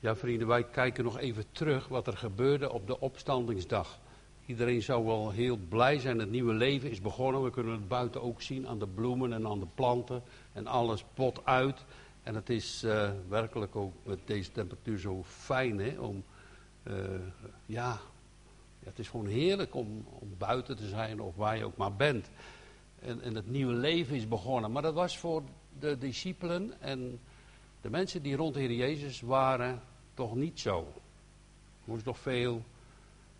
Ja, vrienden, wij kijken nog even terug wat er gebeurde op de opstandingsdag. Iedereen zou wel heel blij zijn. Het nieuwe leven is begonnen. We kunnen het buiten ook zien aan de bloemen en aan de planten. En alles pot uit. En het is uh, werkelijk ook met deze temperatuur zo fijn hè, om. Ja, ja, het is gewoon heerlijk om, om buiten te zijn of waar je ook maar bent. En, en het nieuwe leven is begonnen. Maar dat was voor de discipelen en de mensen die rond de Heer Jezus waren toch niet zo. Er moest nog veel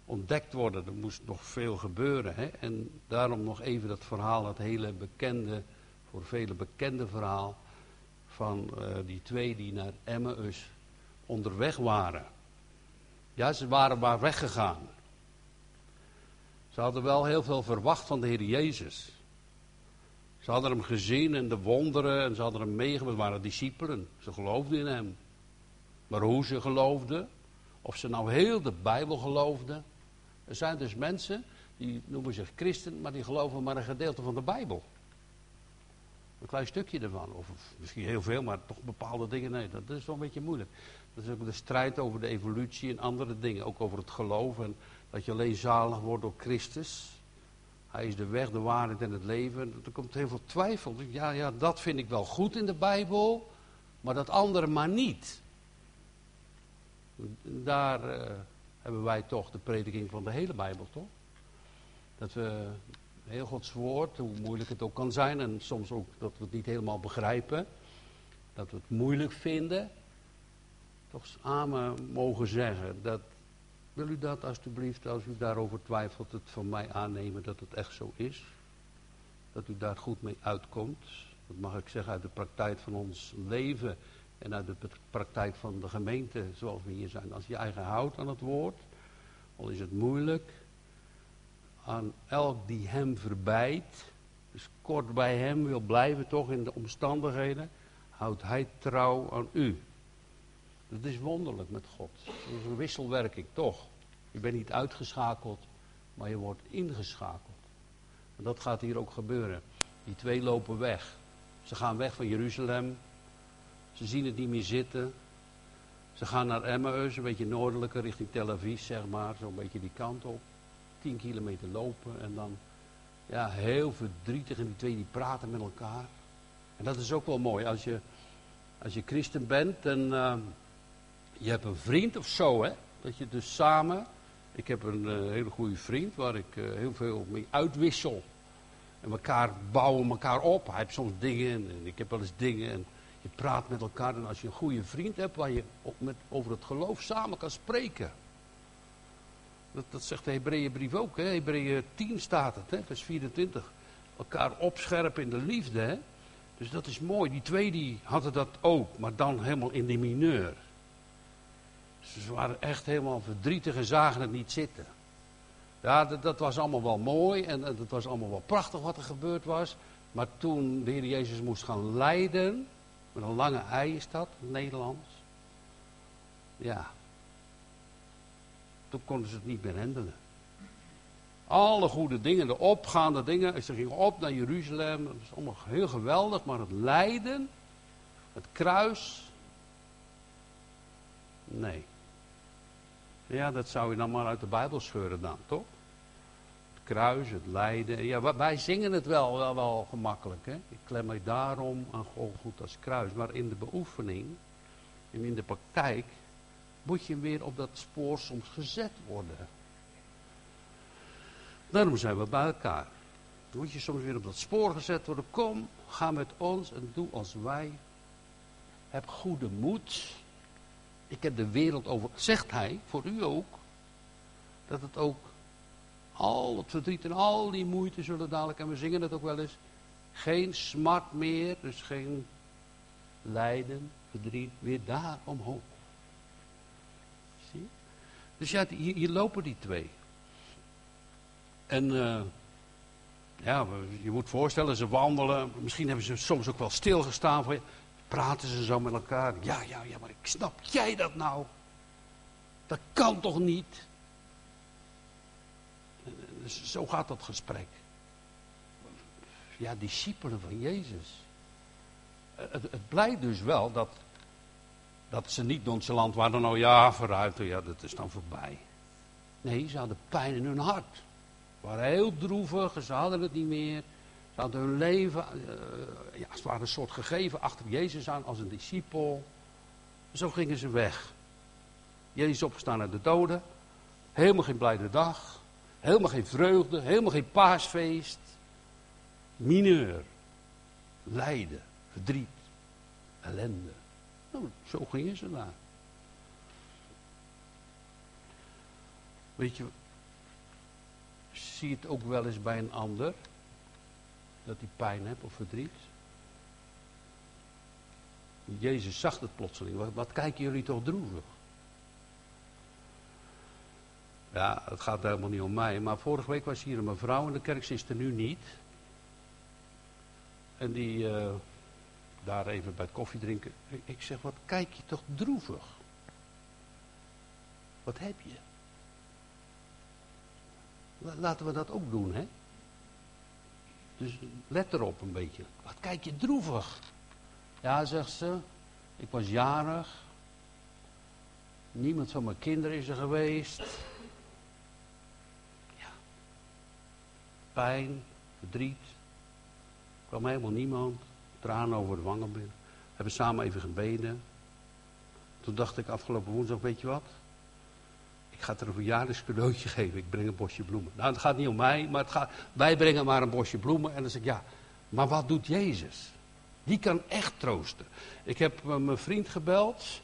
ontdekt worden, er moest nog veel gebeuren. Hè? En daarom nog even dat verhaal, dat hele bekende, voor velen bekende verhaal van uh, die twee die naar Emmaus onderweg waren. Ja, ze waren maar weggegaan. Ze hadden wel heel veel verwacht van de Heer Jezus. Ze hadden hem gezien en de wonderen en ze hadden hem meegemaakt. Het waren discipelen. Ze geloofden in hem. Maar hoe ze geloofden, of ze nou heel de Bijbel geloofden. Er zijn dus mensen die noemen zich christen, maar die geloven maar een gedeelte van de Bijbel. Een klein stukje ervan. Of misschien heel veel, maar toch bepaalde dingen. Nee, dat is wel een beetje moeilijk. Dat is ook de strijd over de evolutie en andere dingen. Ook over het geloof en dat je alleen zalig wordt door Christus. Hij is de weg, de waarheid en het leven. Er komt heel veel twijfel. Ja, ja, dat vind ik wel goed in de Bijbel, maar dat andere maar niet. Daar uh, hebben wij toch de prediking van de hele Bijbel, toch? Dat we heel Gods woord, hoe moeilijk het ook kan zijn, en soms ook dat we het niet helemaal begrijpen, dat we het moeilijk vinden, toch samen mogen zeggen dat wil u dat alstublieft, als u daarover twijfelt, het van mij aannemen dat het echt zo is? Dat u daar goed mee uitkomt? Dat mag ik zeggen uit de praktijk van ons leven en uit de praktijk van de gemeente zoals we hier zijn. Als je eigen houdt aan het woord, al is het moeilijk, aan elk die hem verbijt, dus kort bij hem wil blijven toch in de omstandigheden, houdt hij trouw aan u. Dat is wonderlijk met God. Dat is een wisselwerking, toch? Je bent niet uitgeschakeld, maar je wordt ingeschakeld. En dat gaat hier ook gebeuren. Die twee lopen weg. Ze gaan weg van Jeruzalem. Ze zien het niet meer zitten. Ze gaan naar Emmaus, een beetje noordelijker, richting Tel Aviv, zeg maar. Zo'n beetje die kant op. Tien kilometer lopen en dan, ja, heel verdrietig. En die twee die praten met elkaar. En dat is ook wel mooi. Als je, als je christen bent en uh, je hebt een vriend of zo, hè. Dat je dus samen ik heb een uh, hele goede vriend waar ik uh, heel veel mee uitwissel. En elkaar bouwen elkaar op. Hij heeft soms dingen en ik heb wel eens dingen. En je praat met elkaar. En als je een goede vriend hebt waar je met, over het geloof samen kan spreken. Dat, dat zegt de Hebreeënbrief ook. Hè? Hebreeën 10 staat het, hè? vers 24. Elkaar opscherpen in de liefde. Hè? Dus dat is mooi. Die twee die hadden dat ook, maar dan helemaal in de mineur. Ze waren echt helemaal verdrietig en zagen het niet zitten. Ja, dat, dat was allemaal wel mooi en het was allemaal wel prachtig wat er gebeurd was. Maar toen de Heer Jezus moest gaan lijden, met een lange ei is dat, Nederlands. Ja, toen konden ze het niet meer handelen. Alle goede dingen, de opgaande dingen. Ze gingen op naar Jeruzalem. Dat is allemaal heel geweldig. Maar het lijden, het kruis. Nee. Ja, dat zou je dan maar uit de Bijbel scheuren dan, toch? Kruis, het lijden. Ja, wij zingen het wel, wel, wel gemakkelijk. Hè? Ik klem mij daarom aan als kruis. Maar in de beoefening en in de praktijk moet je weer op dat spoor soms gezet worden. Daarom zijn we bij elkaar. Moet je soms weer op dat spoor gezet worden. Kom, ga met ons en doe als wij. Heb goede moed. Ik heb de wereld over, zegt hij, voor u ook, dat het ook al het verdriet en al die moeite zullen dadelijk, en we zingen het ook wel eens, geen smart meer, dus geen lijden, verdriet, weer daar omhoog. Zie Dus ja, hier, lopen die twee. En uh, ja, je moet voorstellen, ze wandelen, misschien hebben ze soms ook wel stilgestaan voor je praten ze zo met elkaar. Ja, ja, ja, maar ik snap jij dat nou? Dat kan toch niet? Dus zo gaat dat gesprek. Ja, discipelen van Jezus. Het, het blijkt dus wel dat dat ze niet nonchalant waren, nou ja, vooruit, ja, dat is dan voorbij. Nee, ze hadden pijn in hun hart. Ze waren heel droevig, ze hadden het niet meer. Ze hadden hun leven, uh, ja, ze waren een soort gegeven achter Jezus aan als een discipel. Zo gingen ze weg. Jezus opgestaan uit de doden. Helemaal geen blijde dag. Helemaal geen vreugde. Helemaal geen paasfeest. Mineur. Lijden. Verdriet. Ellende. Nou, zo gingen ze daar. Weet je, zie het ook wel eens bij een ander, dat hij pijn heeft of verdriet. Jezus zag het plotseling. Wat, wat kijken jullie toch droevig? Ja, het gaat helemaal niet om mij. Maar vorige week was hier een mevrouw in de kerk, ze is er nu niet. En die, uh, daar even bij het koffie drinken. Ik zeg, wat kijk je toch droevig? Wat heb je? Laten we dat ook doen, hè? Dus let erop een beetje. Wat kijk je droevig? Ja, zegt ze, ik was jarig. Niemand van mijn kinderen is er geweest. Pijn, verdriet. Er kwam helemaal niemand. Tranen over de wangen binnen. Hebben samen even gebeden. Toen dacht ik afgelopen woensdag, weet je wat? Ik ga er een verjaardagscadeautje geven. Ik breng een bosje bloemen. Nou, het gaat niet om mij, maar het gaat, wij brengen maar een bosje bloemen. En dan zeg ik, ja, maar wat doet Jezus? Die kan echt troosten. Ik heb uh, mijn vriend gebeld.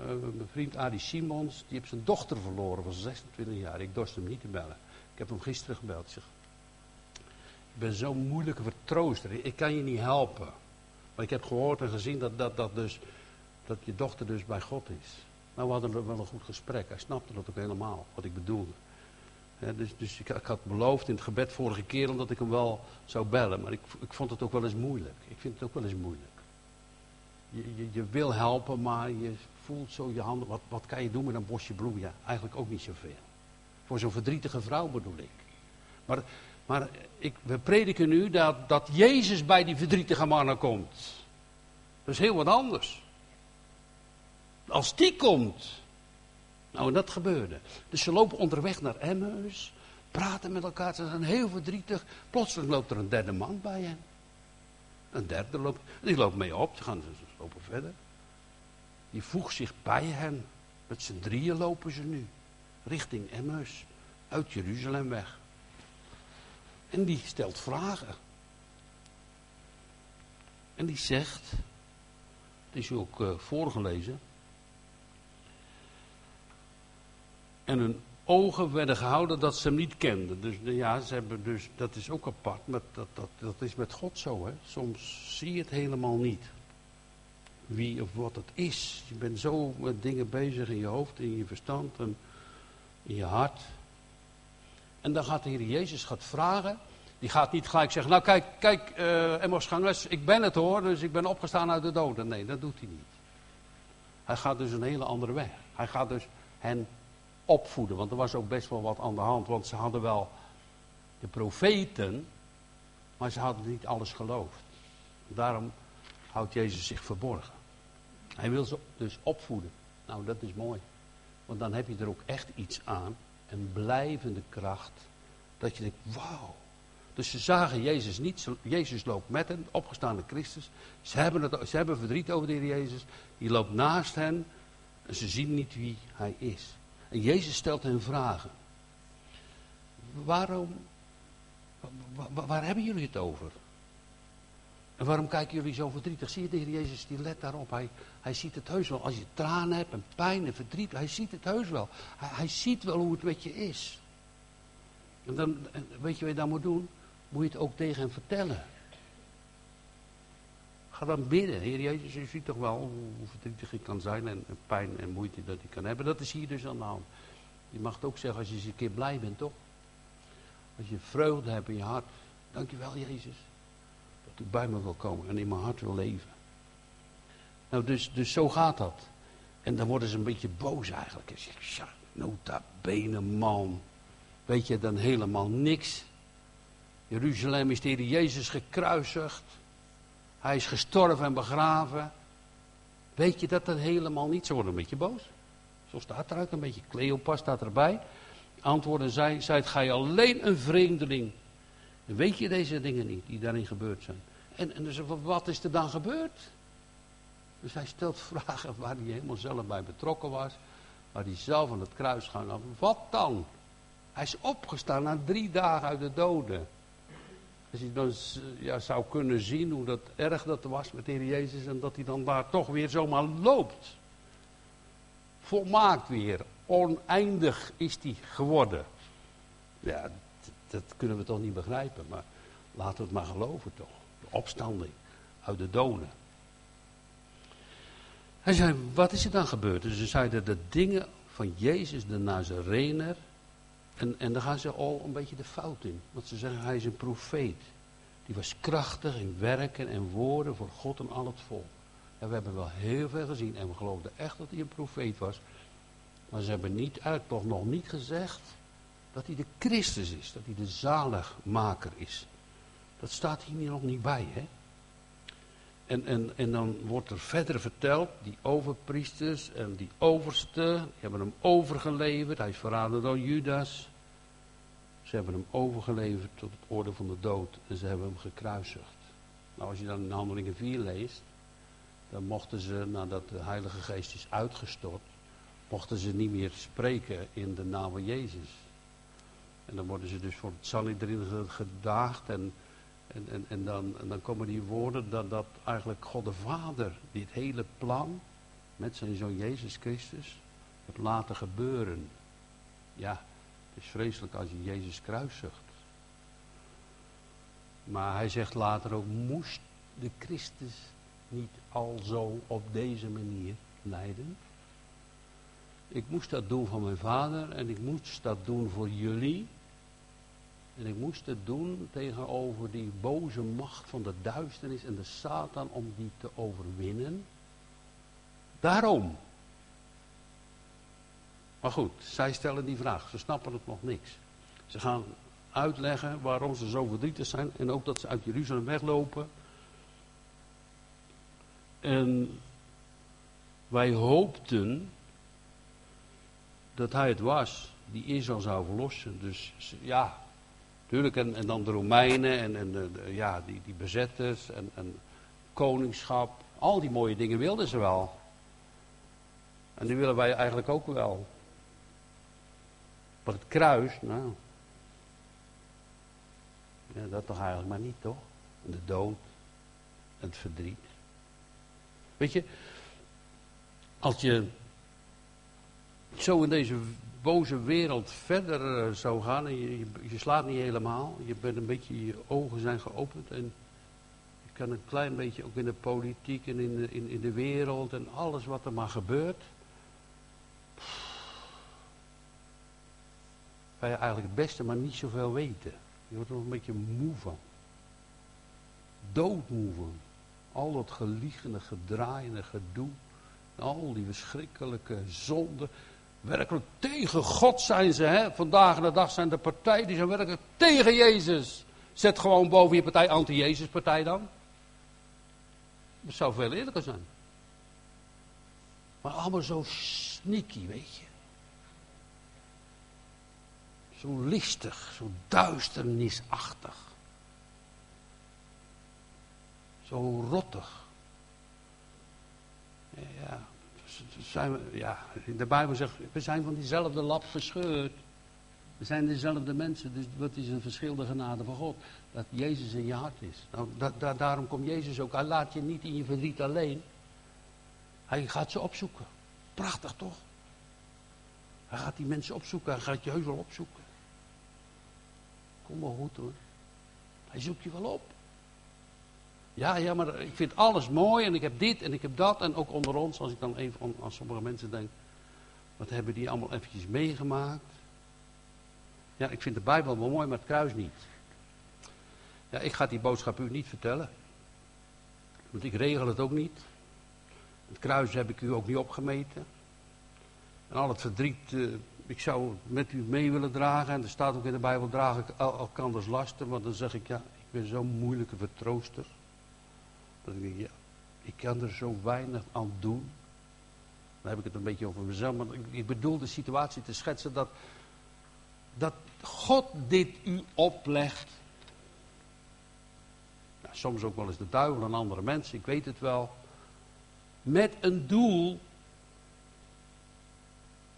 Uh, mijn vriend Adi Simons. Die heeft zijn dochter verloren van 26 jaar. Ik dorst hem niet te bellen. Ik heb hem gisteren gebeld. Ik zeg, ben zo'n moeilijke vertrooster. Ik kan je niet helpen. Maar ik heb gehoord en gezien dat, dat, dat, dus, dat je dochter dus bij God is. Nou, we hadden wel een goed gesprek. Hij snapte dat ook helemaal, wat ik bedoelde. dus dus ik, ik, had beloofd in het gebed vorige keer omdat ik hem wel zou bellen. Maar ik, ik vond het ook wel eens moeilijk. Ik vind het ook wel eens moeilijk. Je, je, je, wil helpen, maar je voelt zo je handen. Wat, wat kan je doen met een bosje bloemen? Ja, eigenlijk ook niet zoveel. Voor zo'n verdrietige vrouw bedoel ik. Maar, maar ik, we prediken nu dat, dat Jezus bij die verdrietige mannen komt. Dat is heel wat anders. Als die komt. Nou, dat gebeurde. Dus ze lopen onderweg naar Emmaus. Praten met elkaar. Ze zijn heel verdrietig. Plotseling loopt er een derde man bij hen. Een derde loopt. Die loopt mee op. Ze gaan ze lopen verder. Die voegt zich bij hen. Met z'n drieën lopen ze nu. Richting Emmaus. Uit Jeruzalem weg. En die stelt vragen. En die zegt. Het is ook uh, voorgelezen. En hun ogen werden gehouden dat ze hem niet kenden. Dus ja, ze hebben dus, dat is ook apart. Maar dat, dat, dat is met God zo. Hè. Soms zie je het helemaal niet. Wie of wat het is. Je bent zo met dingen bezig in je hoofd, in je verstand en in je hart. En dan gaat de Heer Jezus gaat vragen. Die gaat niet gelijk zeggen, nou kijk, kijk uh, ik ben het hoor, dus ik ben opgestaan uit de doden. Nee, dat doet hij niet. Hij gaat dus een hele andere weg. Hij gaat dus hen opvoeden. Want er was ook best wel wat aan de hand. Want ze hadden wel de profeten, maar ze hadden niet alles geloofd. Daarom houdt Jezus zich verborgen. Hij wil ze dus opvoeden. Nou, dat is mooi. Want dan heb je er ook echt iets aan. Een blijvende kracht. Dat je denkt, wauw. Dus ze zagen Jezus niet. Jezus loopt met hen, opgestaande Christus. Ze hebben, het, ze hebben verdriet over de Heer Jezus. Die loopt naast hen. En ze zien niet wie hij is. En Jezus stelt hen vragen. Waarom, waar, waar, hebben jullie het over? En waarom kijken jullie zo verdrietig? Zie je de Heer Jezus, die let daarop. Hij, hij ziet het heus wel. Als je tranen hebt en pijn en verdriet, hij ziet het heus wel. Hij, hij ziet wel hoe het met je is. En dan, weet je wat je dan moet doen? Moet je het ook tegen hem vertellen. Ga dan bidden. Heer Jezus, je ziet toch wel hoe verdrietig ik kan zijn en, pijn en moeite dat ik kan hebben. Dat is hier dus aan de hand. Je mag het ook zeggen als je eens een keer blij bent, toch? Als je vreugde hebt in je hart. Dankjewel, Jezus. Bij me wil komen en in mijn hart wil leven. Nou, dus, dus zo gaat dat. En dan worden ze een beetje boos eigenlijk. En zeggen, ja, nota bene man. Weet je dan helemaal niks. Jeruzalem is tegen Jezus gekruisigd. Hij is gestorven en begraven. Weet je dat dat helemaal niet? Ze worden een beetje boos. Zo staat eruit een beetje. Cleopas staat erbij. Antwoorden zij, zijt gij alleen een vreemdeling. Weet je deze dingen niet die daarin gebeurd zijn? En, en dus, wat is er dan gebeurd? Dus hij stelt vragen waar hij helemaal zelf bij betrokken was. Waar hij zelf aan het kruis ging. Wat dan? Hij is opgestaan na drie dagen uit de doden. Als je dan ja, zou kunnen zien hoe dat erg dat was met de Heer Jezus. En dat hij dan daar toch weer zomaar loopt. Volmaakt weer. Oneindig is hij geworden. Ja, dat kunnen we toch niet begrijpen. Maar laten we het maar geloven toch. De opstanding uit de doden. Hij zei, wat is er dan gebeurd? Dus ze zeiden de dingen van Jezus de Nazarener. En, en dan gaan ze al een beetje de fout in. Want ze zeggen, hij is een profeet. Die was krachtig in werken en woorden voor God en al het volk. En we hebben wel heel veel gezien en we geloofden echt dat hij een profeet was. Maar ze hebben niet, eigenlijk nog niet gezegd dat hij de Christus is. Dat hij de zaligmaker is. Dat staat hier nog niet bij, hè. En, en, en dan wordt er verder verteld, die overpriesters en die overste, hebben hem overgeleverd. Hij is verraden door Judas. Ze hebben hem overgeleverd tot het orde van de dood en ze hebben hem gekruisigd. Nou, als je dan in Handelingen 4 leest, dan mochten ze, nadat de Heilige Geest is uitgestort, mochten ze niet meer spreken in de naam van Jezus. En dan worden ze dus voor het Sanhedrin gedaagd en en, en, en, dan, dan komen die woorden dat, dat eigenlijk God de Vader dit hele plan met zijn zoon Jezus Christus heeft laten gebeuren. Ja, het is vreselijk als je Jezus kruisigt. Maar hij zegt later ook, moest de Christus niet al zo op deze manier lijden? Ik moest dat doen van mijn vader en ik moest dat doen voor jullie. En ik moest het doen tegenover die boze macht van de duisternis en de Satan om die te overwinnen. Daarom. Maar goed, zij stellen die vraag. Ze snappen het nog niks. Ze gaan uitleggen waarom ze zo verdrietig zijn en ook dat ze uit Jeruzalem weglopen. En wij hoopten dat hij het was die Israël zou verlossen. Dus ja, Tuurlijk, en, en dan de Romeinen en, en de, ja, die, die bezetters en, koningschap. Al die mooie dingen wilden ze wel. En die willen wij eigenlijk ook wel. Maar het kruis, nou. Ja, dat toch eigenlijk maar niet, toch? De dood. Het verdriet. Weet je, als je zo in deze boze wereld verder uh, zou gaan en je, je, slaat niet helemaal. Je bent een beetje, je ogen zijn geopend en je kan een klein beetje ook in de politiek en in de, in, in de wereld en alles wat er maar gebeurt. Ga je eigenlijk het beste maar niet zoveel weten. Je wordt er nog een beetje moe van. Doodmoe van. Al dat geliegende, gedraaiende gedoe. Al die verschrikkelijke zonden. Werkelijk tegen God zijn ze. Hè? Vandaag de dag zijn de partijen die zijn werkelijk tegen Jezus. Zet gewoon boven je partij anti-Jezus partij dan. Dat zou veel eerlijker zijn. Maar allemaal zo sneaky, weet je. Zo listig, zo duisternisachtig. Zo rottig. Ja, zijn we, de Bijbel zegt, we zijn van diezelfde lap verscheurd. We zijn dezelfde mensen, dus wat is een verschil de genade van God? Dat Jezus in je hart is. Nou, daarom komt Jezus ook. Hij laat je niet in je verdriet alleen. Hij gaat ze opzoeken. Prachtig toch? Hij gaat die mensen opzoeken. Hij gaat je heus wel opzoeken. Kom maar goed hoor. Hij zoekt je wel op. Ja, ja, maar ik vind alles mooi en ik heb dit en ik heb dat. En ook onder ons, als ik dan even aan sommige mensen denk. Wat hebben die allemaal eventjes meegemaakt? Ja, ik vind de Bijbel wel mooi, maar het kruis niet. Ja, ik ga die boodschap u niet vertellen. Want ik regel het ook niet. Het kruis heb ik u ook niet opgemeten. En al het verdriet, uh, ik zou met u mee willen dragen. En er staat ook in de Bijbel, draag ik elkanders lasten. Want dan zeg ik, ja, ik ben zo'n moeilijke vertrooster. Dat ik denk, ja, Ik kan er zo weinig aan doen. Dan heb ik het een beetje over mezelf. Maar ik bedoel de situatie te schetsen dat, dat God dit u oplegt. Nou, soms ook wel eens de duivel en andere mensen, ik weet het wel. Met een doel.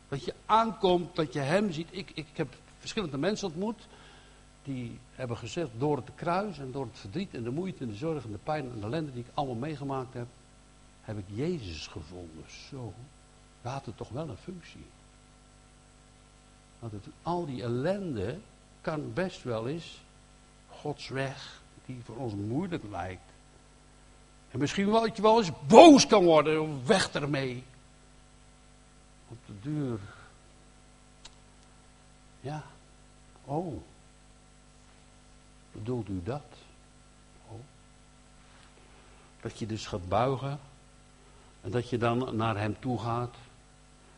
Dat je aankomt, dat je hem ziet. Ik, ik heb verschillende mensen ontmoet. Die hebben gezegd, door het kruis en door het verdriet en de moeite en de zorg en de pijn en de ellende die ik allemaal meegemaakt heb. Heb ik Jezus gevonden. Zo. Dat had het toch wel een functie. Want het, al die ellende kan best wel eens Gods weg, die voor ons moeilijk lijkt. En misschien wel dat je wel eens boos kan worden, weg ermee. Op de duur. Ja. Oh. Bedoelt u dat? Oh. Dat je dus gaat buigen. En dat je dan naar hem toe gaat.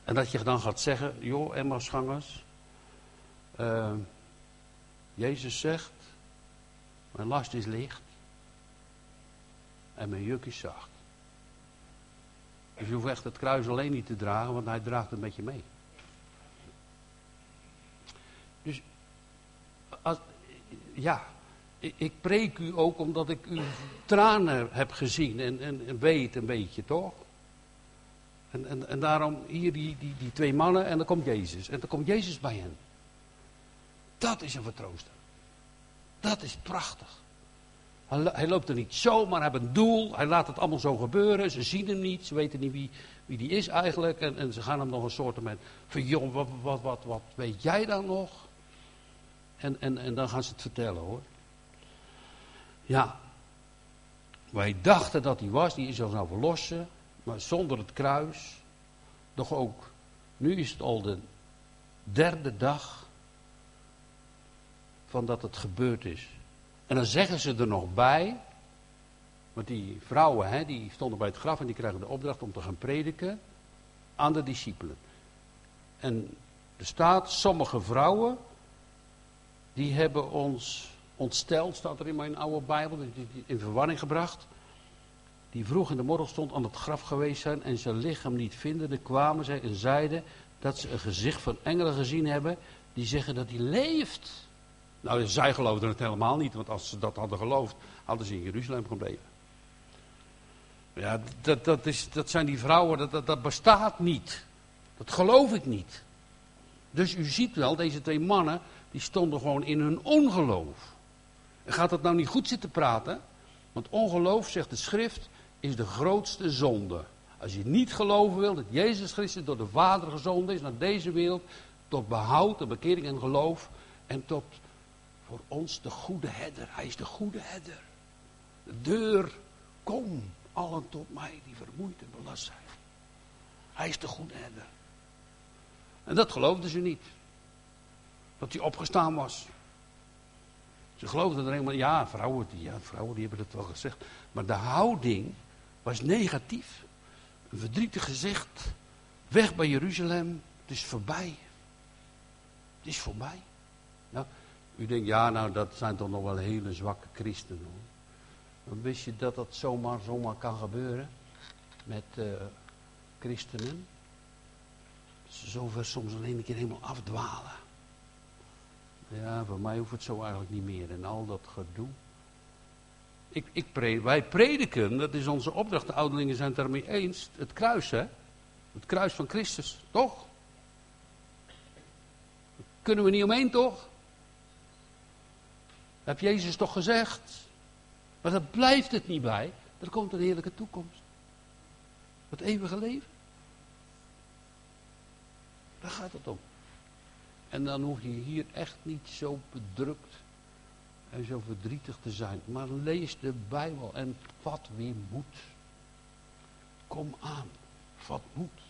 En dat je dan gaat zeggen, joh, Emmausgangers. Uh, Jezus zegt, mijn last is licht. En mijn juk is zacht. Dus je hoeft echt het kruis alleen niet te dragen, want hij draagt het met je mee. Dus, als, ja, ik, preek u ook omdat ik uw tranen heb gezien en, en, en weet een beetje, toch? En, en, en daarom hier die, die, die twee mannen en dan komt Jezus. En dan komt Jezus bij hen. Dat is een vertrooster. Dat is prachtig. Hij, loopt er niet zo, maar hij heeft een doel. Hij laat het allemaal zo gebeuren. Ze zien hem niet. Ze weten niet wie, wie die is eigenlijk. En, en ze gaan hem nog een soort. Van joh, wat, wat, wat, wat weet jij dan nog? En, en, en dan gaan ze het vertellen hoor. Ja. Wij dachten dat hij was. Die is ons nou verlossen. Maar zonder het kruis. Doch ook. Nu is het al de derde dag. Van dat het gebeurd is. En dan zeggen ze er nog bij. Want die vrouwen, hè, die stonden bij het graf en die krijgen de opdracht om te gaan prediken aan de discipelen. En er staat, sommige vrouwen, die hebben ons ontsteld, staat er in mijn oude Bijbel, in verwarring gebracht. Die vroeg in de morgenstond aan het graf geweest zijn en zijn lichaam niet vinden. Dan kwamen zij en zeiden dat ze een gezicht van engelen gezien hebben, die zeggen dat hij leeft. Nou, zij geloofden het helemaal niet, want als ze dat hadden geloofd, hadden ze in Jeruzalem gebleven. Ja, dat, dat, is, dat zijn die vrouwen, dat, dat, dat bestaat niet. Dat geloof ik niet. Dus u ziet wel, deze twee mannen, die stonden gewoon in hun ongeloof. Gaat dat nou niet goed zitten praten? Want ongeloof, zegt de schrift, is de grootste zonde. Als je niet geloven wil dat Jezus Christus door de Vader gezonden is naar deze wereld, tot behoud en bekering en geloof en tot voor ons de goede herder. Hij is de goede herder. De deur, kom allen tot mij die vermoeid en belast zijn. Hij is de goede herder. En dat geloofden ze niet. Dat hij opgestaan was. Ze geloofden er helemaal, ja, vrouwen, die, ja, vrouwen die hebben het wel gezegd. Maar de houding was negatief. Een verdrietig gezicht. Weg bij Jeruzalem. Het is voorbij. Het is voorbij. Nou, u denkt, ja, nou, dat zijn toch nog wel hele zwakke christenen. Hoor. Dan wist je dat dat zomaar, zomaar kan gebeuren met uh, christenen. Dat ze zover soms alleen een keer helemaal afdwalen. Ja, voor mij hoeft het zo eigenlijk niet meer. En al dat gedoe. Ik, ik wij prediken, dat is onze opdracht. De ouderlingen zijn het daarmee eens. Het kruis, hè? Het kruis van Christus, toch? kunnen we niet omheen, toch? Heb Jezus toch gezegd? Maar dat blijft het niet bij. Er komt een heerlijke toekomst. Het eeuwige leven. Daar gaat het om. En dan hoef je hier echt niet zo bedrukt en zo verdrietig te zijn. Maar lees de Bijbel en vat weer moed. Kom aan, vat moed.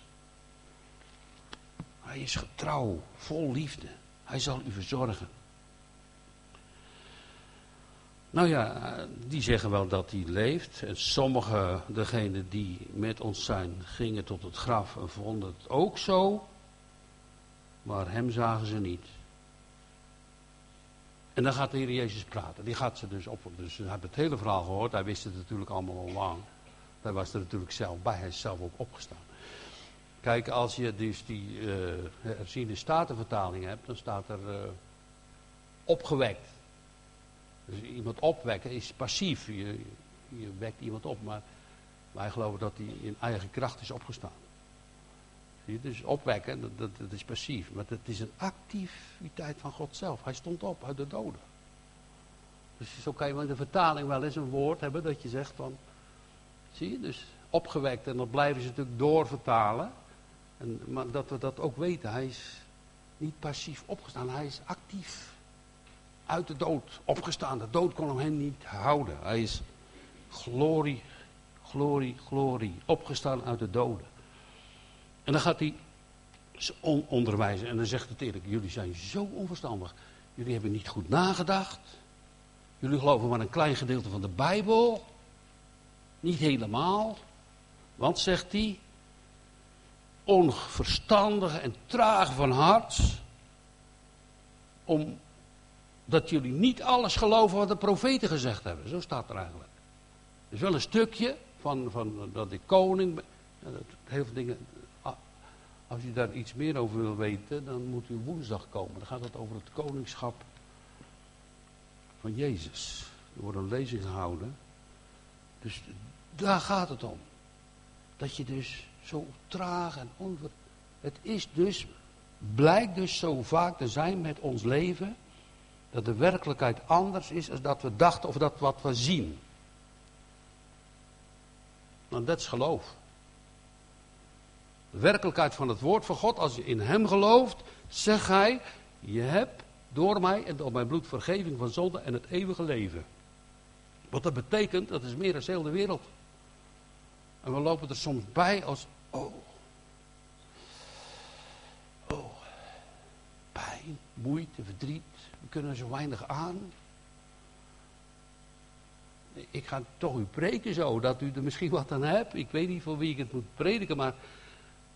Hij is getrouw, vol liefde. Hij zal u verzorgen. Nou ja, die zeggen wel dat hij leeft. En sommigen, degenen die met ons zijn, gingen tot het graf en vonden het ook zo. Maar hem zagen ze niet. En dan gaat de Heer Jezus praten. Die gaat ze dus op. Dus ze hebben het hele verhaal gehoord. Hij wist het natuurlijk allemaal al lang. Hij was er natuurlijk zelf bij, hij is zelf ook opgestaan. Kijk, als je dus die uh, herziende statenvertaling hebt, dan staat er uh, opgewekt. Dus iemand opwekken is passief. Je, je wekt iemand op, maar wij geloven dat hij in eigen kracht is opgestaan. Je, dus opwekken, dat, dat, is passief. Maar het is een activiteit van God zelf. Hij stond op uit de doden. Dus zo kan je in de vertaling wel eens een woord hebben dat je zegt van... Zie je, dus opgewekt. En dat blijven ze natuurlijk doorvertalen. En, maar dat we dat ook weten. Hij is niet passief opgestaan, hij is actief. Uit de dood opgestaan. De dood kon hem niet houden. Hij is glorie, glorie, glorie. Opgestaan uit de doden. En dan gaat hij onderwijzen. En dan zegt het eerlijk: Jullie zijn zo onverstandig. Jullie hebben niet goed nagedacht. Jullie geloven maar een klein gedeelte van de Bijbel. Niet helemaal. Want, zegt hij, onverstandige en traag van hart. Omdat jullie niet alles geloven wat de profeten gezegd hebben. Zo staat er eigenlijk. Er is wel een stukje van, van dat ik koning ben. Heel veel dingen. Als u daar iets meer over wil weten, dan moet u woensdag komen. Dan gaat het over het koningschap van Jezus. Er wordt een lezing gehouden. Dus daar gaat het om. Dat je dus zo traag en onver... Het is dus, blijkt dus zo vaak te zijn met ons leven, dat de werkelijkheid anders is dan dat we dachten of dat wat we zien. Nou, dat is geloof. Werkelijkheid van het woord van God, als je in hem gelooft, zegt hij, je hebt door mij en door mijn bloed vergeving van zonde en het eeuwige leven. Wat dat betekent, dat is meer dan heel de wereld. En we lopen er soms bij als, oh, oh, pijn, moeite, verdriet. We kunnen zo weinig aan. Ik ga toch u preken zo, dat u er misschien wat aan hebt. Ik weet niet voor wie ik het moet prediken, maar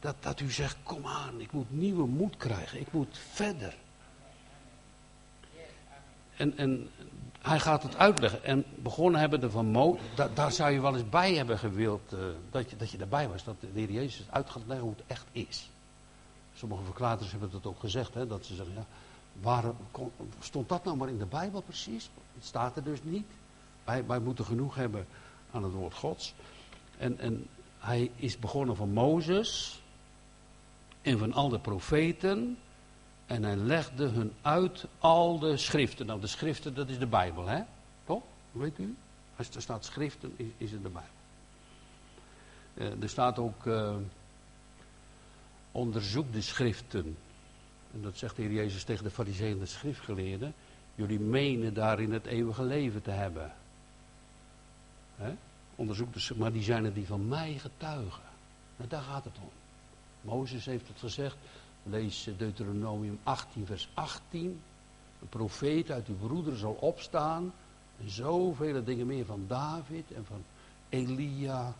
dat, dat u zegt, kom aan, ik moet nieuwe moed krijgen. Ik moet verder. En, en hij gaat het uitleggen. En begonnen hebben de van Mo, daar zou je wel eens bij hebben gewild, uh, dat, je, dat je erbij was. Dat de heer Jezus uit gaat leggen hoe het echt is. Sommige verklaarders hebben dat ook gezegd, hè, dat ze zeggen, ja, waar, stond dat nou maar in de Bijbel precies? Het staat er dus niet. Wij, wij moeten genoeg hebben aan het woord Gods. En, en hij is begonnen van Mozes en van al de profeten. En hij legde hun uit al de schriften. Nou, de schriften, dat is de Bijbel, hè? Toch? Weet u? Als er staat schriften, is, is het de Bijbel. Uh, er staat ook, uh, onderzoek de schriften. En dat zegt de Heer Jezus tegen de fariseeën en de schriftgeleerden. Jullie menen daarin het eeuwige leven te hebben. Hè? Onderzoek de maar die zijn er die van mij getuigen. Nou, daar gaat het om. Mozes heeft het gezegd. Lees Deuteronomium 18, vers 18. Een profeet uit uw broederen zal opstaan. En zoveel dingen meer van David en van Elia.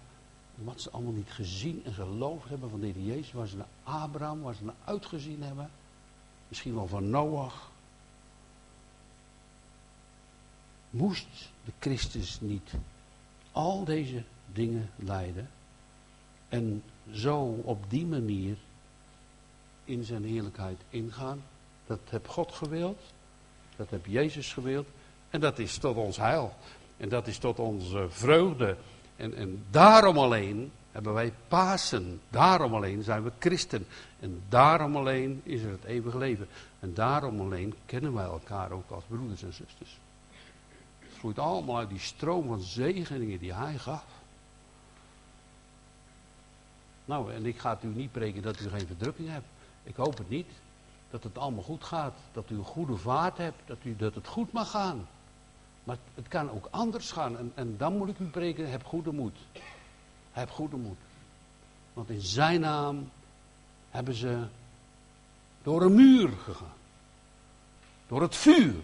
Wat ze allemaal niet gezien en geloofd hebben van de Jezus. Waar ze naar Abraham, waar ze naar uitgezien hebben. Misschien wel van Noach. Moest de Christus niet al deze dingen leiden. En zo op die manier in zijn heerlijkheid ingaan. Dat heb God gewild. Dat heb Jezus gewild. En dat is tot ons heil. En dat is tot onze vreugde. En, en daarom alleen hebben wij Pasen. Daarom alleen zijn we christen. En daarom alleen is er het eeuwige leven. En daarom alleen kennen wij elkaar ook als broeders en zusters. Het vloeit allemaal uit die stroom van zegeningen die hij gaf. Nou, en ik ga u niet preken dat u geen verdrukking hebt. Ik hoop het niet. Dat het allemaal goed gaat. Dat u een goede vaart hebt. Dat, u, dat het goed mag gaan. Maar het kan ook anders gaan. En, en dan moet ik u preken, heb goede moed. Heb goede moed. Want in zijn naam hebben ze door een muur gegaan. Door het vuur.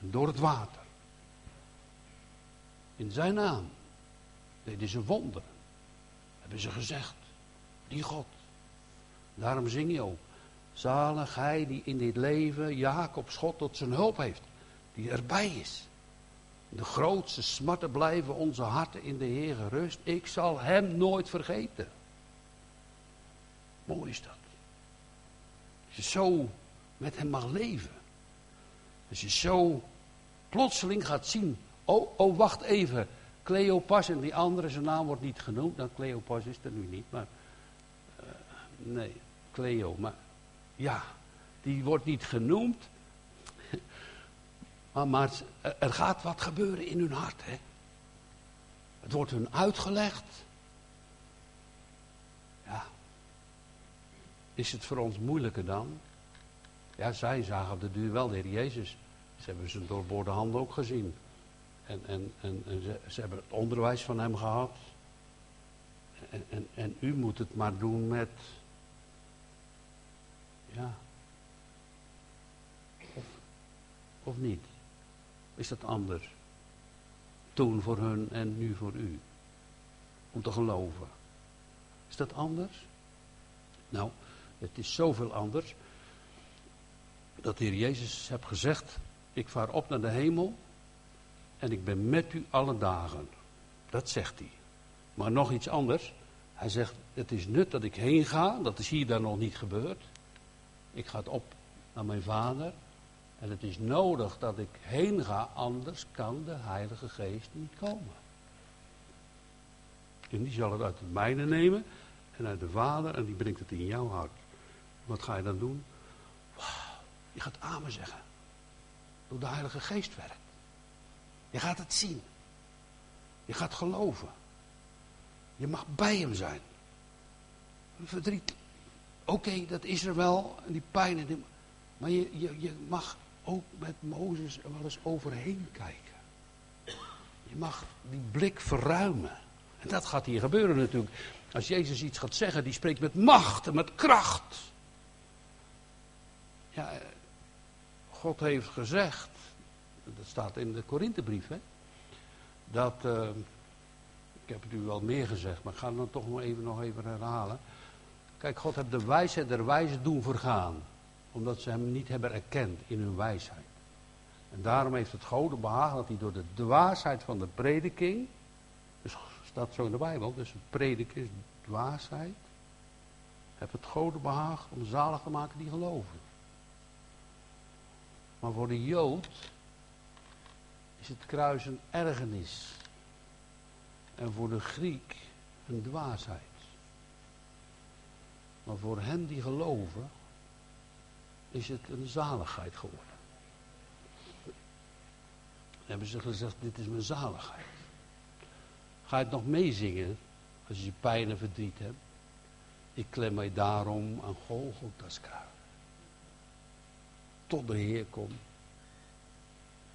En door het water. In zijn naam deden ze wonder. Hebben ze gezegd. Die God Daarom zing je ook. Zalig hij die in dit leven Jacob schot tot zijn hulp heeft. Die erbij is. De grootste smarten blijven onze harten in de Heer gerust. Ik zal hem nooit vergeten. Mooi is dat. Als je zo met hem mag leven. Als je zo plotseling gaat zien. Oh, oh wacht even. Cleopas en die andere, zijn naam wordt niet genoemd. Nou, Cleopas is er nu niet, maar. Uh, nee, Cleo. Maar ja, die wordt niet genoemd. Maar, maar er gaat wat gebeuren in hun hart. Hè? Het wordt hun uitgelegd. Ja. Is het voor ons moeilijker dan? Ja, zij zagen op de duur wel de Heer Jezus. Ze hebben zijn doorboorde handen ook gezien. En, en, en, ze, hebben het onderwijs van hem gehad. En, en, en u moet het maar doen met. Ja. Of, of niet? Is dat anders? Toen voor hun en nu voor u. Om te geloven. Is dat anders? Nou, het is zoveel anders. Dat de Heer Jezus heeft gezegd: Ik vaar op naar de hemel. En ik ben met u alle dagen. Dat zegt hij. Maar nog iets anders. Hij zegt: Het is nut dat ik heen ga. Dat is hier dan nog niet gebeurd. Ik ga op naar mijn vader. En het is nodig dat ik heen ga, anders kan de Heilige Geest niet komen. En die zal het uit het mijne nemen en uit de Vader en die brengt het in jouw hart. Wat ga je dan doen? je gaat amen zeggen. Door de Heilige Geest werkt. Je gaat het zien. Je gaat geloven. Je mag bij hem zijn. Verdriet. Oké, dat is er wel. En die pijn. En die, maar je, je, je mag ook met Mozes er wel eens overheen kijken. Je mag die blik verruimen. En dat gaat hier gebeuren natuurlijk. Als Jezus iets gaat zeggen, die spreekt met macht en met kracht. Ja, God heeft gezegd, dat staat in de Korinthebrief, hè, dat, uh, ik heb het u wel meer gezegd, maar ik ga het dan toch nog even, nog even herhalen. Kijk, God heeft de wijsheid der wijze doen vergaan omdat ze hem niet hebben erkend in hun wijsheid. En daarom heeft het Gode behagen dat hij door de dwaasheid van de prediking, dus staat zo in de Bijbel, dus het prediken is dwaasheid, heeft het Gode behagen om zalig te maken die geloven. Maar voor de Jood is het kruis een ergernis. En voor de Griek een dwaasheid. Maar voor hen die geloven is het een zaligheid geworden. hebben ze gezegd, dit is mijn zaligheid. Ga je het nog meezingen als je pijn en verdriet hebt? Ik klem mij daarom aan Golgotha's kruis. Tot de Heer komt.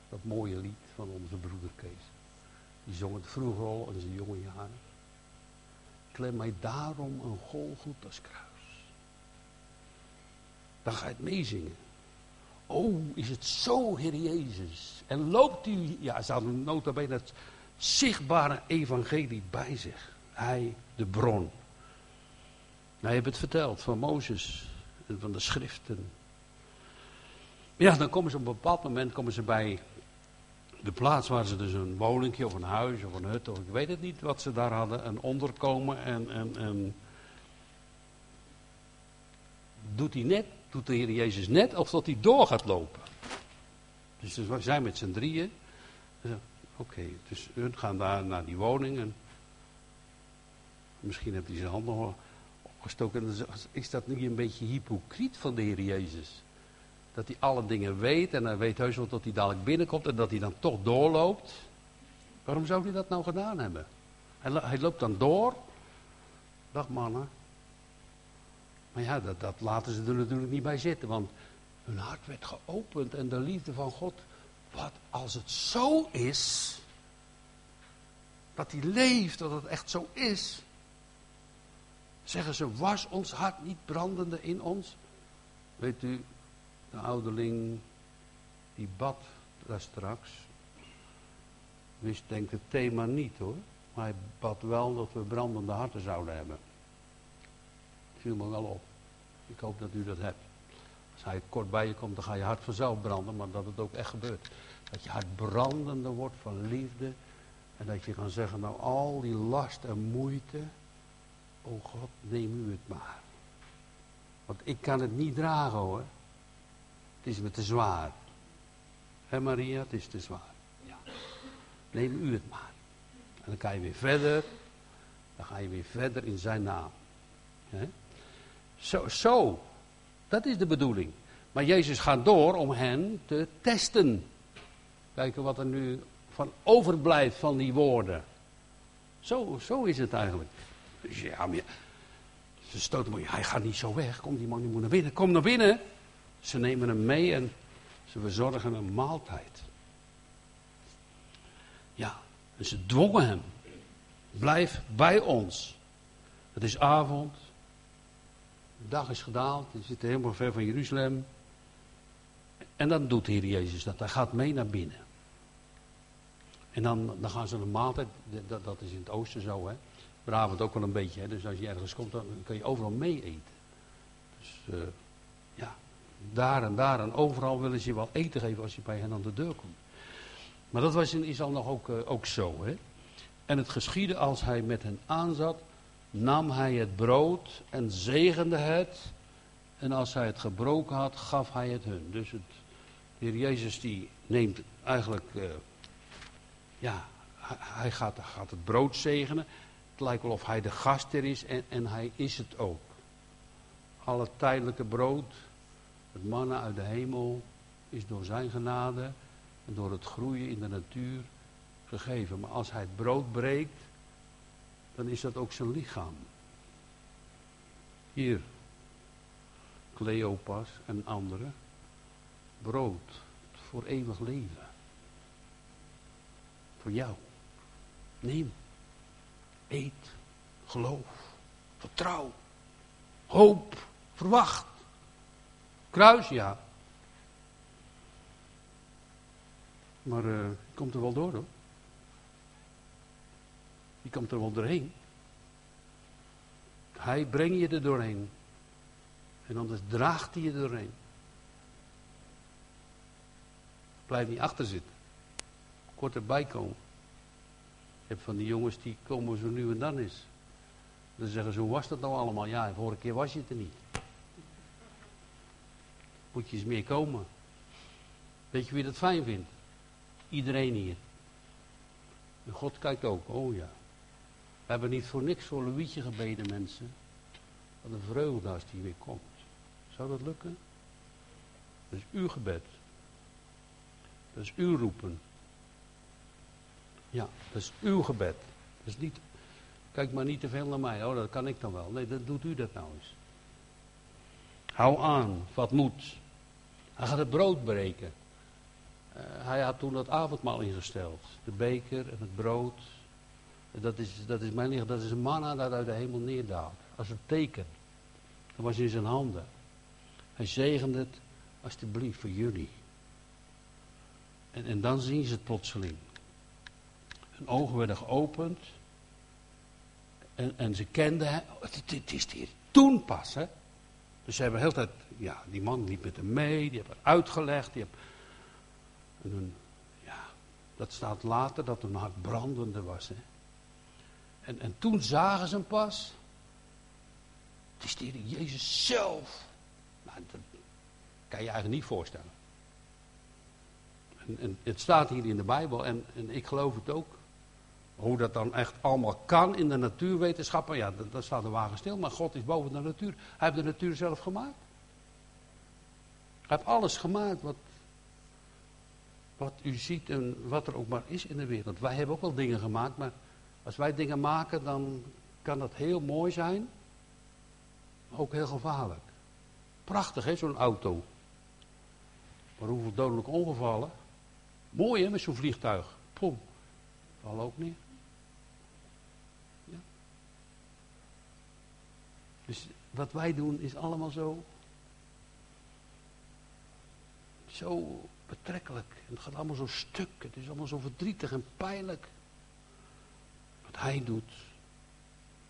Dat mooie lied van onze broeder Kees. Die zong het vroeger al in zijn jonge jaren. Klem mij daarom aan Golgotha's kruis dan ga je het meezingen. Oh, is het zo, Heer Jezus? En loopt u, ja, ze hadden nota bene het zichtbare evangelie bij zich. Hij, de bron. Hij heeft het verteld van Mozes en van de schriften. Ja, dan komen ze op een bepaald moment komen ze bij de plaats waar ze dus een woningje of een huis of een hut of ik weet het niet wat ze daar hadden, een onderkomen en, en, en doet hij net doet de Heer Jezus net of dat hij door gaat lopen. Dus we zijn met z'n drieën. Oké, dus hun gaan daar naar die woning. En misschien heeft hij zijn hand nog opgestoken. Is dat niet een beetje hypocriet van de Heer Jezus? Dat hij alle dingen weet en hij weet heus wel dat hij dadelijk binnenkomt en dat hij dan toch doorloopt. Waarom zou hij dat nou gedaan hebben? Hij, hij loopt dan door. Dag mannen. Maar ja, dat, dat laten ze er natuurlijk niet bij zitten, want hun hart werd geopend en de liefde van God. Wat als het zo is, dat hij leeft, dat het echt zo is. Zeggen ze, was ons hart niet brandende in ons? Weet u, de ouderling die bad daar straks, wist denk het thema niet hoor. Maar hij bad wel dat we brandende harten zouden hebben. Viel me wel op. Ik hoop dat u dat hebt. Als hij kort bij je komt, dan ga je hart vanzelf branden, maar dat het ook echt gebeurt. Dat je hart brandender wordt van liefde. En dat je kan zeggen, nou al die last en moeite, oh God, neem u het maar. Want ik kan het niet dragen hoor. Het is me te zwaar. Hé Maria, het is te zwaar. Ja. Neem u het maar. En dan ga je weer verder. Dan ga je weer verder in zijn naam. Zo, zo, dat is de bedoeling. Maar Jezus gaat door om hen te testen. Kijken wat er nu van overblijft van die woorden. Zo, zo is het eigenlijk. Dus ja, ze stoten hij gaat niet zo weg. Kom, die man die moet naar binnen. Kom naar binnen. Ze nemen hem mee en ze verzorgen een maaltijd. Ja, en ze dwongen hem. Blijf bij ons. Het is avond. De dag is gedaald. We zitten helemaal ver van Jeruzalem. En dan doet de Heer Jezus dat. Hij gaat mee naar binnen. En dan, dan gaan ze een maaltijd. Dat, dat is in het oosten zo, hè. Vanavond ook wel een beetje. Hè? Dus als je ergens komt, dan kun je overal mee eten. Dus uh, ja, daar en daar en overal willen ze je wel eten geven als je bij hen aan de deur komt. Maar dat was in Israël nog ook, uh, ook zo. Hè? En het geschiedde als hij met hen aanzat, nam hij het brood en zegende het. En als hij het gebroken had, gaf hij het hun. Dus het, de Heer Jezus die neemt eigenlijk, uh, ja, hij gaat, gaat het brood zegenen. Het lijkt wel of hij de gastheer is en, en hij is het ook. Alle tijdelijke brood, het mannen uit de hemel, is door zijn genade en door het groeien in de natuur gegeven. Maar als hij het brood breekt, dan is dat ook zijn lichaam. Hier, Cleopas en anderen, brood voor eeuwig leven. Voor jou. Neem. Eet, geloof, vertrouw, hoop, verwacht. Kruis, ja. Maar je komt er wel door hoor. Je komt er wel doorheen. Hij brengt je er doorheen. En anders draagt hij je doorheen. Blijf niet achter zitten. Kort erbij komen. Je hebt van die jongens die komen zo nu en dan eens. Dan zeggen ze, hoe was dat nou allemaal? Ja, vorige keer was je het er niet. Moet je eens meer komen. Weet je wie dat fijn vindt? Iedereen hier. En God kijkt ook, oh ja. We hebben niet voor niks voor Louietje gebeden, mensen. Wat een vreugde als die weer komt. Zou dat lukken? Dat is uw gebed. Dat is uw roepen. Ja, dat is uw gebed. Dat is niet, kijk maar niet te veel naar mij. Oh, dat kan ik dan wel. Nee, dan doet u dat nou eens. Hou aan, wat moet. Hij gaat het brood breken. Uh, hij had toen dat avondmaal ingesteld. De beker en het brood. Dat is, dat is mijn lichaam, dat is een manna dat uit de hemel neerdaalt. Als een teken. Dat was in zijn handen. Hij zegende het, alsjeblieft, voor jullie. En, en dan zien ze het plotseling. Hun ogen werden geopend. En, en ze kenden hem. Het, is hier toen pas, hè. Dus ze hebben heel tijd, ja, die man liep met hem mee, die hebben uitgelegd, die hebben, en ja, dat staat later dat hun hart brandende was, hè. En, en toen zagen ze hem pas. Het is de Jezus zelf. Nou, dat kan je eigenlijk niet voorstellen. En, en, het staat hier in de Bijbel en, en ik geloof het ook. Hoe dat dan echt allemaal kan in de natuurwetenschappen, ja, daar staat de wagen stil. Maar God is boven de natuur. Hij heeft de natuur zelf gemaakt. Hij heeft alles gemaakt wat, wat u ziet en wat er ook maar is in de wereld. Wij hebben ook wel dingen gemaakt, maar als wij dingen maken, dan kan dat heel mooi zijn, maar ook heel gevaarlijk. Prachtig, hè, zo'n auto. Maar hoeveel dodelijke ongevallen? Mooi, hè, met zo'n vliegtuig. Pom, val ook neer. Dus wat wij doen is allemaal zo. Zo betrekkelijk. Het gaat allemaal zo stuk. Het is allemaal zo verdrietig en pijnlijk. Wat hij doet.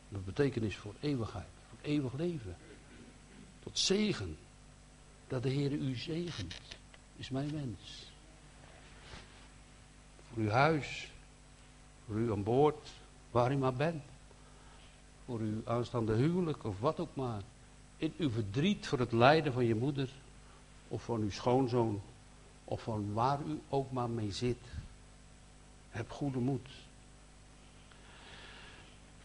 Dat betekenis voor eeuwigheid. Voor eeuwig leven. Tot zegen. dat de Heer u zegent. Is mijn wens. Voor uw huis, voor u aan boord, waar u maar bent. Voor uw aanstaande huwelijk of wat ook maar. In uw verdriet voor het lijden van je moeder of van uw schoonzoon of van waar u ook maar mee zit. Heb goede moed.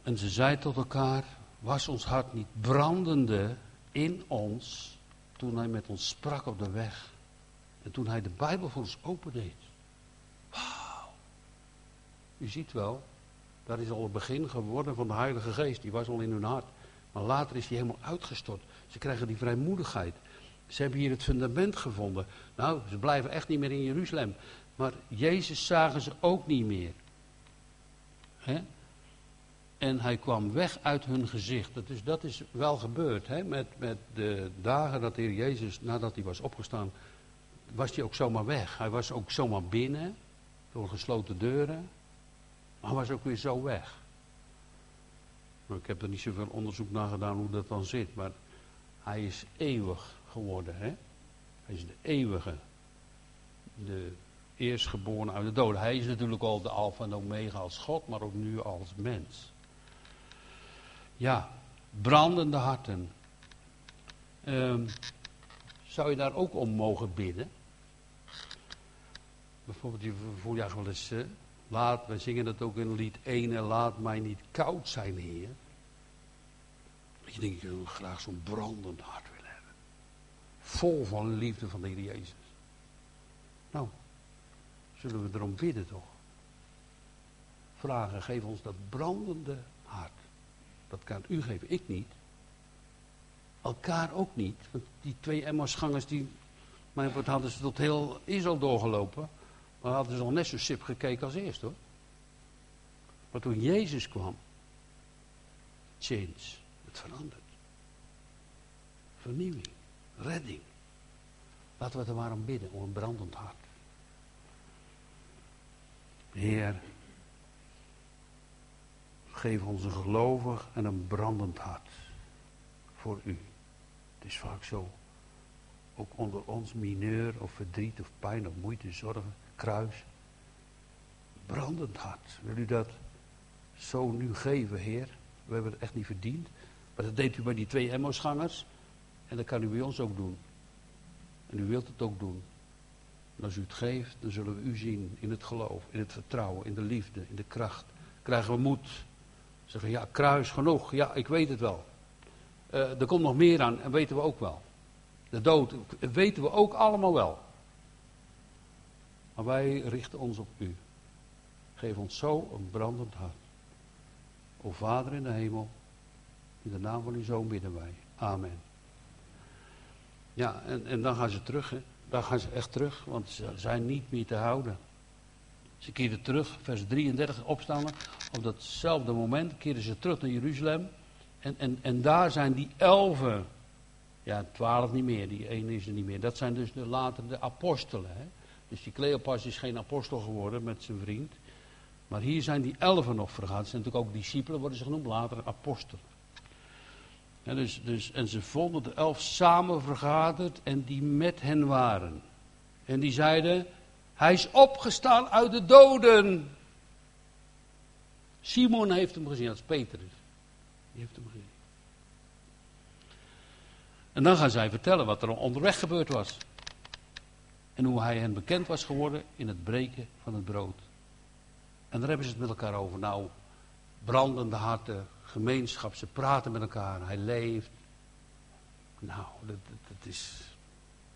En ze zei tot elkaar, was ons hart niet brandende in ons toen hij met ons sprak op de weg. En toen hij de Bijbel voor ons opendeed. Wauw. U ziet wel, dat is al het begin geworden van de Heilige Geest. Die was al in hun hart. Maar later is die helemaal uitgestort. Ze krijgen die vrijmoedigheid. Ze hebben hier het fundament gevonden. Nou, ze blijven echt niet meer in Jeruzalem. Maar Jezus zagen ze ook niet meer. En hij kwam weg uit hun gezicht. Dat is, dat is wel gebeurd. Met, met de dagen dat de Heer Jezus, nadat hij was opgestaan, was hij ook zomaar weg. Hij was ook zomaar binnen, door gesloten deuren. Maar was ook weer zo weg. Nou, ik heb er niet zoveel onderzoek naar gedaan hoe dat dan zit. Maar hij is eeuwig geworden. Hè? Hij is de eeuwige. De eerstgeboren uit de doden. Hij is natuurlijk al de alfa en omega als God, maar ook nu als mens. Ja, brandende harten. Um, zou je daar ook om mogen bidden? Bijvoorbeeld, je voel je wel eens, uh, laat, wij zingen dat ook in lied 1, laat mij niet koud zijn, Heer. Dat je denkt, ik wil graag zo'n brandend hart willen hebben. Vol van liefde van de Heer Jezus. Nou, zullen we erom bidden toch? Vragen, geef ons dat brandende hart. Dat kan u geven, ik niet. Elkaar ook niet. Want die twee Emmausgangers, die, maar wat hadden ze tot heel Israël doorgelopen. Maar hadden ze al net zo sip gekeken als eerst hoor. Maar toen Jezus kwam, change, het verandert. Vernieuwing, redding. Laten we er maar om bidden, om een brandend hart. Heer, Geef ons een gelovig en een brandend hart voor u. Het is vaak zo. Ook onder ons mineur of verdriet of pijn of moeite, zorgen, kruis. Brandend hart. Wil u dat zo nu geven, Heer? We hebben het echt niet verdiend. Maar dat deed u bij die twee Emmosgangers. En dat kan u bij ons ook doen. En u wilt het ook doen. En als u het geeft, dan zullen we u zien in het geloof, in het vertrouwen, in de liefde, in de kracht. Krijgen we moed. Zeggen, ja, kruis genoeg. Ja, ik weet het wel. Uh, er komt nog meer aan en weten we ook wel. De dood weten we ook allemaal wel. Maar wij richten ons op u. Geef ons zo een brandend hart. O Vader in de hemel, in de naam van uw Zoon bidden wij. Amen. Ja, en, en dan gaan ze terug. Hè. Dan gaan ze echt terug, want ze zijn niet meer te houden. Ze keerden terug, vers 33 opstaan. Op datzelfde moment keerden ze terug naar Jeruzalem. En, en, en daar zijn die elfen. Ja, twaalf niet meer, die ene is er niet meer. Dat zijn dus de, later de apostelen. Hè? Dus die Cleopas is geen apostel geworden met zijn vriend. Maar hier zijn die elfen nog vergaan. Het zijn natuurlijk ook discipelen, worden ze genoemd, later apostelen. Ja, dus, dus, en ze vonden de elf samen vergaderd en die met hen waren. En die zeiden, hij is opgestaan uit de doden. Simon heeft hem gezien, dat is Petrus. Die heeft hem gezien. En dan gaan zij vertellen wat er onderweg gebeurd was. En hoe hij hen bekend was geworden in het breken van het brood. En daar hebben ze het met elkaar over. Nou, brandende harten, gemeenschap, ze praten met elkaar, hij leeft. Nou, dat, dat, is.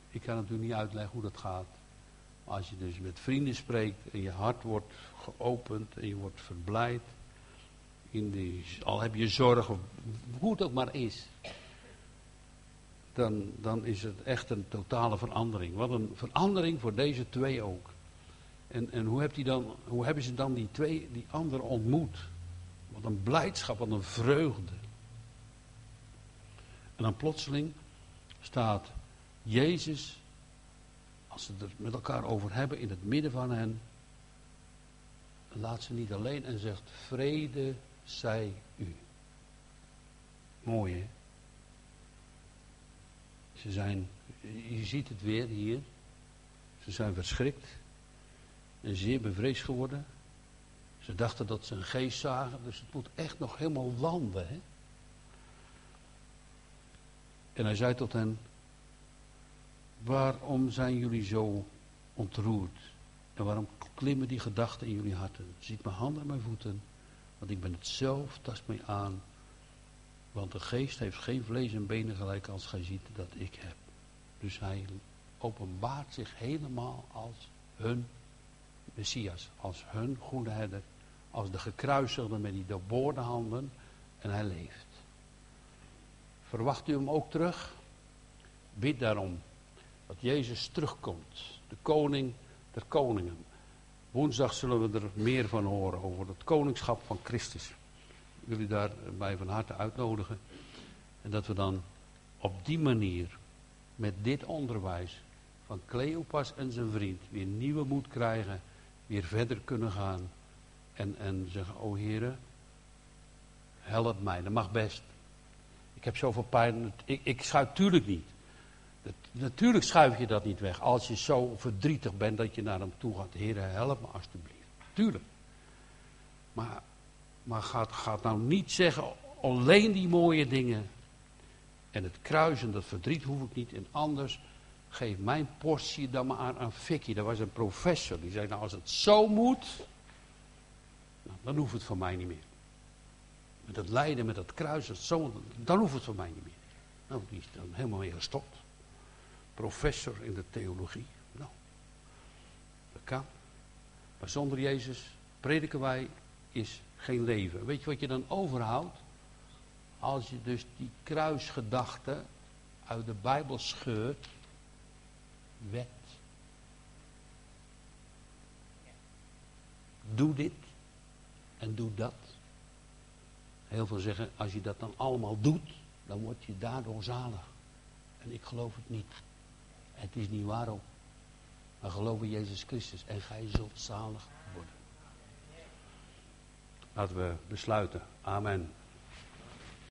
Ik kan natuurlijk niet uitleggen hoe dat gaat. Als je dus met vrienden spreekt en je hart wordt geopend en je wordt verblijd. In die, al heb je zorg, of hoe het ook maar is. Dan, dan is het echt een totale verandering. Wat een verandering voor deze twee ook. En, en hoe, hebt dan, hoe hebben ze dan die twee, die anderen ontmoet? Wat een blijdschap, wat een vreugde. En dan plotseling staat Jezus als ze er met elkaar over hebben in het midden van hen, laat ze niet alleen en zegt: Vrede zij u. Mooi hè? Ze zijn, je ziet het weer hier. Ze zijn verschrikt en zeer bevreesd geworden. Ze dachten dat ze een geest zagen, dus het moet echt nog helemaal landen. Hè? En hij zei tot hen: Waarom zijn jullie zo ontroerd? En waarom klimmen die gedachten in jullie harten? Ziet mijn handen en mijn voeten, want ik ben het zelf, tast mij aan. Want de geest heeft geen vlees en benen gelijk als gij ziet dat ik heb. Dus hij openbaart zich helemaal als hun Messias, als hun goede herder, als de gekruisigde met die doorboorde handen en hij leeft. Verwacht u hem ook terug? Bid daarom dat Jezus terugkomt, de koning der koningen. Woensdag zullen we er meer van horen over het koningschap van Christus. Wil u daarbij van harte uitnodigen. En dat we dan op die manier, met dit onderwijs van Cleopas en zijn vriend, weer nieuwe moed krijgen, weer verder kunnen gaan. En, en zeggen, o heren, help mij, dat mag best. Ik heb zoveel pijn, ik, ik schuif tuurlijk niet. Natuurlijk schuif je dat niet weg. Als je zo verdrietig bent dat je naar hem toe gaat. Heer, help me alstublieft. Tuurlijk. Maar, maar gaat, gaat nou niet zeggen, alleen die mooie dingen. En het kruisen, dat verdriet hoef ik niet. En anders, geef mijn portie dan maar aan Vicky. Dat was een professor. Die zei, nou als het zo moet, nou, dan hoeft het voor mij niet meer. Met dat lijden, met dat kruisen, zo, dan hoeft het voor mij niet meer. Nou, die is dan helemaal mee gestopt professor in de theologie. Nou, dat kan. Maar zonder Jezus prediken wij is geen leven. Weet je wat je dan overhoudt? Als je dus die kruisgedachte uit de Bijbel scheurt, wet. Doe dit en doe dat. Heel veel zeggen, als je dat dan allemaal doet, dan word je daardoor zalig. En ik geloof het niet. Het is niet waarom. Maar geloof in Jezus Christus en gij zult zalig. Laten we besluiten. Amen.